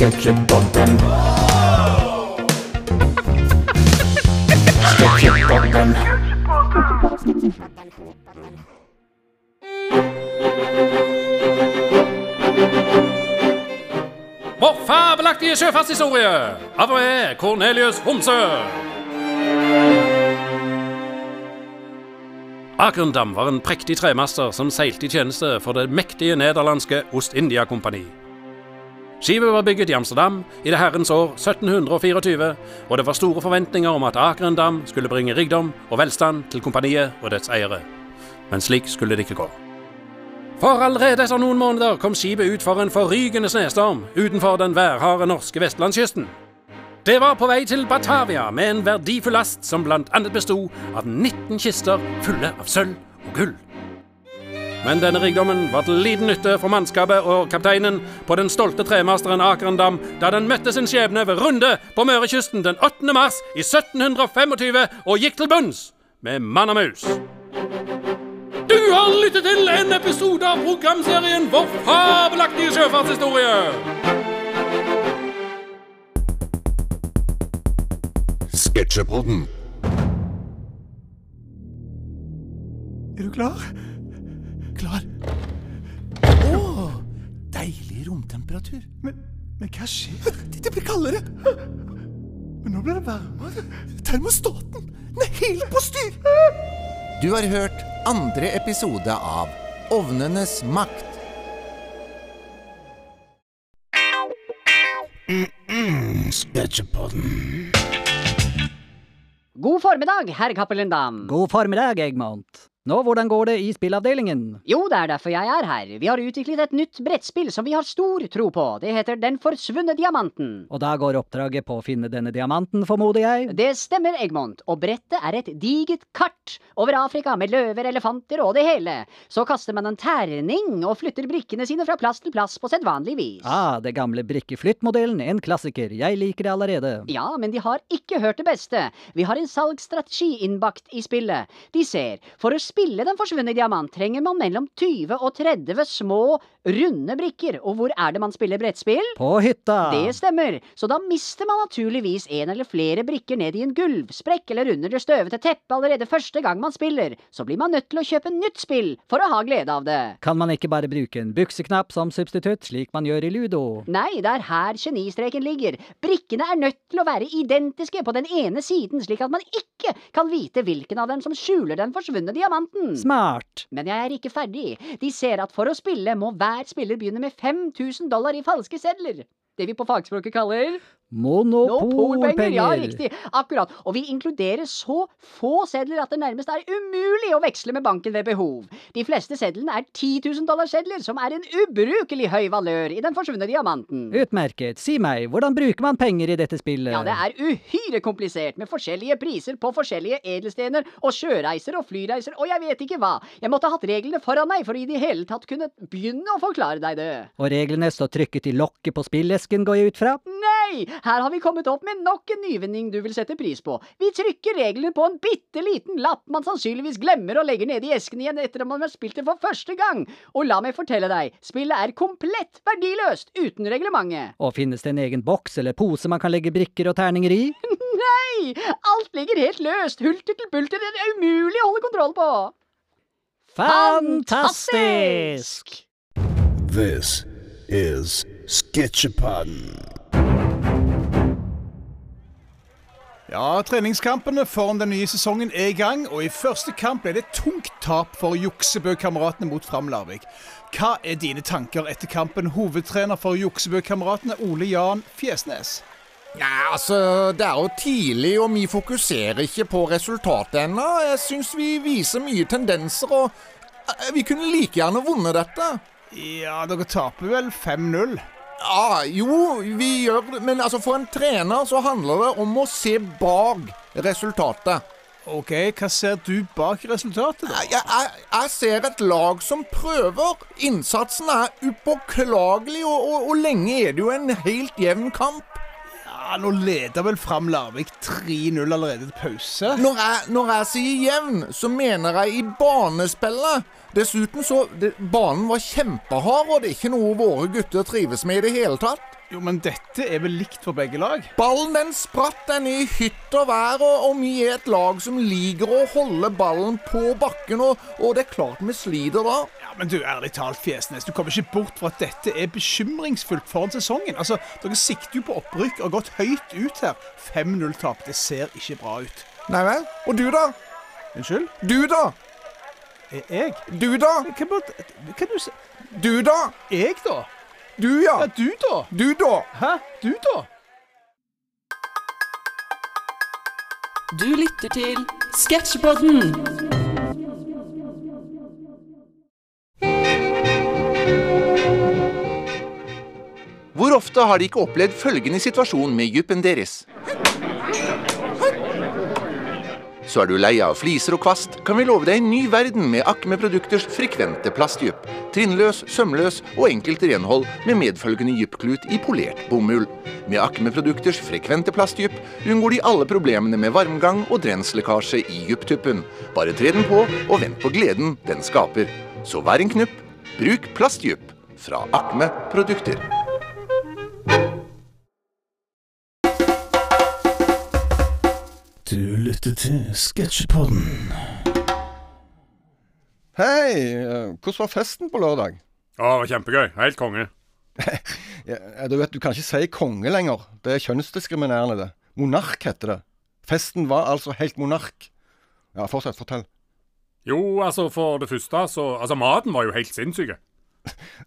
Sketsjepodden. Sketsjepodden. Vår fabelaktige sjøfartshistorie av og med Cornelius Homsø. Akerndam var en prektig tremaster som seilte i tjeneste for det mektige nederlandske Ost-India-kompani. Skipet var bygget i Amsterdam i det herrens år 1724, og det var store forventninger om at Akerendam skulle bringe rikdom og velstand til kompaniet og dets eiere. Men slik skulle det ikke gå. For allerede etter noen måneder kom skipet ut for en forrygende snestorm utenfor den værharde norske vestlandskysten. Det var på vei til Batavia med en verdifull last som annet besto av 19 kister fulle av sølv og gull. Men denne rikdommen var til liten nytte for mannskapet og kapteinen på den stolte tremasteren Akerendam da den møtte sin skjebne ved Runde på Mørekysten den 8. mars i 1725 og gikk til bunns med mann og mus. Du har lyttet til en episode av programserien Vår fabelaktige sjøfartshistorie. Sketsjepodden. Er du klar? Klar. Å, deilig romtemperatur. Men, men hva skjer? Det, det blir kaldere. Men nå blir det varmere. Termostaten, den er helt på styr. Du har hørt andre episode av Ovnenes makt. Sketsjepodden. God formiddag, herr Cappelindam. God formiddag, Egmont. Nå, hvordan går det i spillavdelingen? Jo, det er derfor jeg er her. Vi har utviklet et nytt brettspill som vi har stor tro på. Det heter Den forsvunne diamanten. Og da går oppdraget på å finne denne diamanten, formoder jeg? Det stemmer, Egmont, og brettet er et digert kart over Afrika med løver, elefanter og det hele. Så kaster man en terning og flytter brikkene sine fra plass til plass på sedvanlig vis. Ah, det gamle brikkeflyttmodellen, en klassiker. Jeg liker det allerede. Ja, men de har ikke hørt det beste. Vi har en salgsstrategi innbakt i spillet. De ser, for å spille Den forsvunne diamant trenger man mellom 20 og 30 små, runde brikker. Og hvor er det man spiller brettspill? På hytta! Det stemmer, så da mister man naturligvis en eller flere brikker ned i en gulvsprekk eller under det støvete teppet allerede første gang man spiller. Så blir man nødt til å kjøpe nytt spill for å ha glede av det. Kan man ikke bare bruke en bukseknapp som substitutt, slik man gjør i ludo? Nei, det er her genistreken ligger. Brikkene er nødt til å være identiske på den ene siden, slik at man ikke kan vite hvilken av dem som skjuler den forsvunne diamanten. Smart! Men jeg er ikke ferdig. De ser at for å spille må hver spiller begynne med 5000 dollar i falske sedler. Det vi på fagspråket kaller Monopolpenger! Ja, riktig. Akkurat. Og vi inkluderer så få sedler at det nærmest er umulig å veksle med banken ved behov. De fleste sedlene er 10 000 dollar-sedler, som er en ubrukelig høy valør i den forsvunne diamanten. Utmerket. Si meg, hvordan bruker man penger i dette spillet? Ja, det er uhyre komplisert, med forskjellige priser på forskjellige edelstener og sjøreiser og flyreiser og jeg vet ikke hva. Jeg måtte hatt reglene foran meg for å i det hele tatt kunne begynne å forklare deg det. Og reglene står trykket i lokket på spillesken, går jeg ut fra? Nei! Her har vi kommet opp med nok en nyvinning du vil sette pris på. Vi trykker reglene på en bitte liten lapp man sannsynligvis glemmer og legger nede i esken igjen etter at man har spilt det for første gang. Og la meg fortelle deg, spillet er komplett verdiløst uten reglementet. Og finnes det en egen boks eller pose man kan legge brikker og terninger i? Nei! Alt ligger helt løst, hulter til bulter, det er umulig å holde kontroll på. Fantastisk! This is Sketsjepodden. Ja, treningskampene foran den nye sesongen er i gang, og i første kamp ble det tungt tap for Juksebø-kameratene mot Fram Larvik. Hva er dine tanker etter kampen, hovedtrener for Juksebø-kameratene Ole Jan Fjesnes? Ja, altså, det er jo tidlig, og vi fokuserer ikke på resultatet ennå. Jeg syns vi viser mye tendenser, og eh, vi kunne like gjerne vunnet dette. Ja, dere taper vel 5-0. Ja, jo, vi gjør det, men altså for en trener så handler det om å se bak resultatet. OK, hva ser du bak resultatet, da? Jeg, jeg, jeg ser et lag som prøver. Innsatsen er upåklagelig, og, og, og lenge er det jo en helt jevn kamp. Ja, Nå leder vel Fram Larvik 3-0 allerede til pause. Når jeg, når jeg sier jevn, så mener jeg i banespillet. Dessuten så det, Banen var kjempehard, og det er ikke noe våre gutter trives med i det hele tatt. Jo, men dette er vel likt for begge lag? Ballen den spratt den i hytt og vær, og, og vi er et lag som liker å holde ballen på bakken, og, og det er klart vi sliter da. Ja, Men du, ærlig talt, Fjesnes, du kommer ikke bort fra at dette er bekymringsfullt foran sesongen. Altså, Dere sikter jo på opprykk og har gått høyt ut her. 5-0-tap, det ser ikke bra ut. Nei vel? Og du da? Unnskyld? Du da? Er jeg? Du da? Hva, hva du si? Du da? Jeg, da? Du ja. Ja, du, da? Du da? Hæ? Du, da? Du lytter til Sketsjpodden. Hvor ofte har de ikke opplevd følgende situasjon med juppen deres? Så er du lei av fliser og kvast, kan vi love deg en ny verden med Akme Produkters frekvente plastjupp. Trinnløs, sømløs og enkelt renhold med medfølgende juppklut i polert bomull. Med Akme Produkters frekvente plastjupp unngår de alle problemene med varmgang og drenslekkasje i jupptuppen. Bare tre den på, og vent på gleden den skaper. Så vær en knupp, bruk plastjupp fra Akme Produkter. Du lytter til Sketsjepodden. Hei, eh, hvordan var festen på lørdag? Å, kjempegøy. Helt konge. Ja, du vet, du kan ikke si konge lenger. Det er kjønnsdiskriminerende, det. Monark heter det. Festen var altså helt monark. Ja, fortsett, fortell. Jo, altså, for det første, så Altså, maten var jo helt sinnssyk.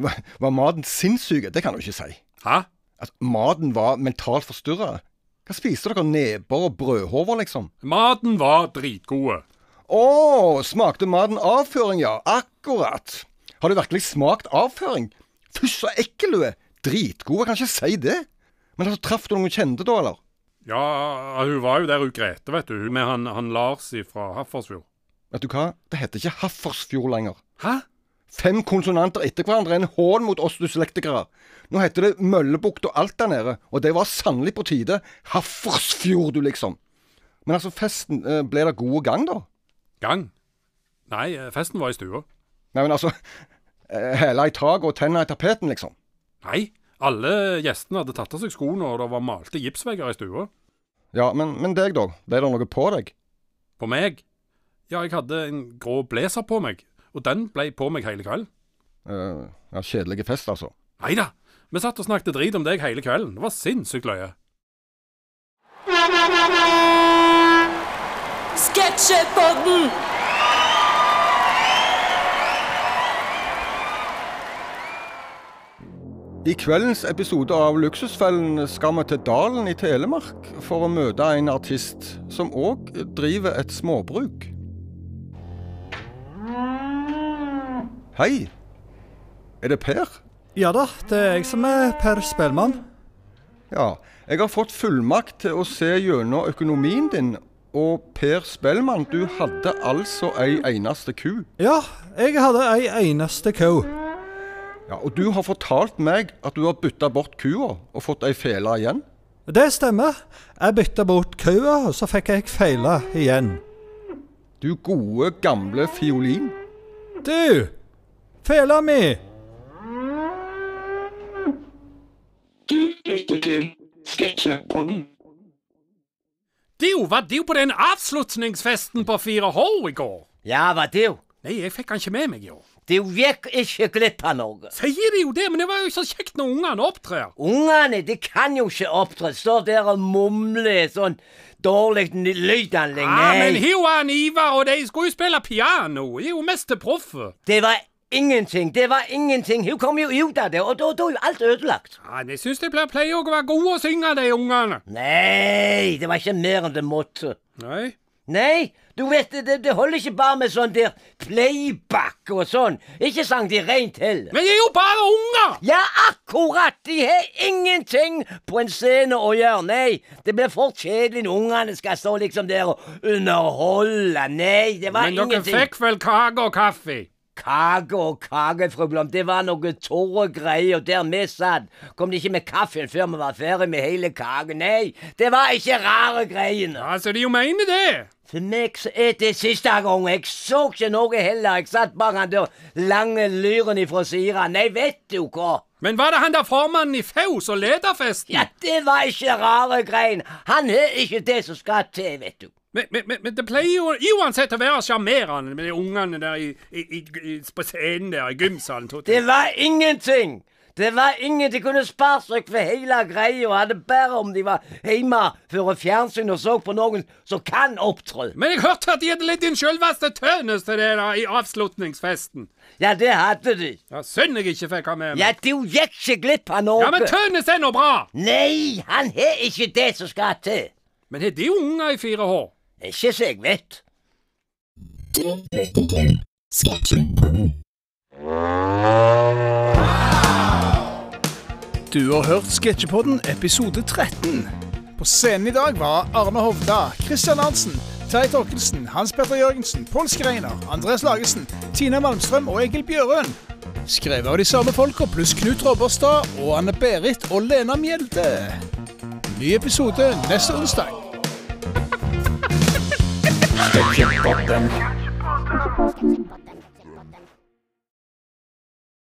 Var, var maten sinnssyk? Det kan du ikke si. Hæ? Altså, maten var mentalt forstyrra. Hva spiste dere? Neber og brødhover, liksom? Maten var dritgode. Å, smakte maten avføring, ja. Akkurat. Har du virkelig smakt avføring? Fysj, så ekkel du er. Dritgod, jeg kan ikke si det. Men altså, traff du noen kjente da, eller? Ja, hun var jo der hun Grete, vet du. Hun Med han, han Lars fra Haffersfjord. Vet du hva? Det heter ikke Haffersfjord lenger. Hæ? Fem konsonanter etter hverandre er en hån mot oss dyslektikere. Nå heter det Møllebukt og alt der nede, og det var sannelig på tide. Haffersfjord, du liksom. Men altså, festen, eh, ble det god gang, da? Gang? Nei, eh, festen var i stua. Nei, men altså hele Hæla i taket og tenna i tapeten, liksom. Nei, alle gjestene hadde tatt av seg skoene, og det var malte gipsvegger i stua. Ja, men, men deg, da? Ble det noe på deg? På meg? Ja, jeg hadde en grå blazer på meg, og den ble på meg hele kvelden. Uh, ja, Kjedelig fest, altså. Nei da, vi satt og snakket drit om deg hele kvelden. Det var sinnssykt løye. Sketsjepodden! I kveldens episode av Luksusfellen skal vi til Dalen i Telemark for å møte en artist som òg driver et småbruk. Hei. Er det Per? Ja da, det er jeg som er Per Spellmann. Ja. Jeg har fått fullmakt til å se gjennom økonomien din. Og Per Spellmann, du hadde altså ei eneste ku. Ja, jeg hadde ei eneste ku. Ja, Og du har fortalt meg at du har bytta bort kua og fått ei fele igjen. Det stemmer. Jeg bytta bort kua, og så fikk jeg fele igjen. Du gode, gamle fiolin. Du! Fela mi! Du lytter til Sketsjepodden. Du, var du på den avslutningsfesten på 4H i går? Ja, var du? Nei, jeg fikk han ikke med meg jo. Du gikk ikke glipp av noe. Sier de jo det, men det var jo så kjekt når ungene opptrer. Ungene de kan jo ikke opptre. Står der og mumler sånn dårlig lydanlegg. Ja, men Nei. her Ivar, og de skulle jo spille piano. De er jo mest proffe. Det var ingenting. Det var ingenting. Hun kom jo ut av det, og da da er jo alt ødelagt. Ja, jeg syns de pleier å være gode å synge, de ungene. Nei, det var ikke mer enn det måtte. Nei. Nei, du vet det, det, holder ikke bare med sånn der playback og sånn. Ikke sang de rent heller. Men de er jo bare unger! Ja, akkurat! De har ingenting på en scene å gjøre. Nei, det blir for kjedelig når ungene skal stå liksom der og underholde. Nei, det var Men dere ingenting. fikk vel kake og kaffe? Kake og kake, fru Blom. Det var noe tørre greier. Der vi satt, kom de ikke med kaffen før vi var ferdig med hele kaken. Nei, det var ikke rare greiene. Altså, de jo mener det. For meg så er det siste gang. Jeg så ikke noe heller. Jeg satt bak han der lange lyren ifra Sira. Nei, vet du hva? Men var det han der formannen i Faus og lederfesten? Ja, det var ikke rare greiene. Han har ikke det som skal til, vet du. Men, men, men, det pleier jo uansett å være sjarmerende med de ungene der i, i, i, på scenen der i gymsalen. Det var ingenting! Det var ingen de kunne spart seg for hele greia og hadde bare om de var hjemme foran fjernsyn og så på noen som kan opptre. Men jeg hørte at de hadde litt din sjølveste Tønes til det der i avslutningsfesten. Ja, det hadde de. Ja, Synd jeg ikke fikk ham med meg. Ja, du gikk ikke glipp av noe. Ja, men Tønes er nå bra! Nei, han har ikke det som skal til. Men har de unger i 4H? Ikke så jeg vet. Du har hørt Sketsjepodden episode 13. På scenen i dag var Arne Hovda, Christian Arntzen, Terje Torkelsen, Hans Petter Jørgensen, Pål Skreiner, Andreas Lagesen, Tina Malmstrøm og Egil Bjørøen. Skrevet av de samme folka pluss Knut Robberstad og Anne-Berit og Lena Mjelde. Ny episode neste onsdag. Sketsjepodden.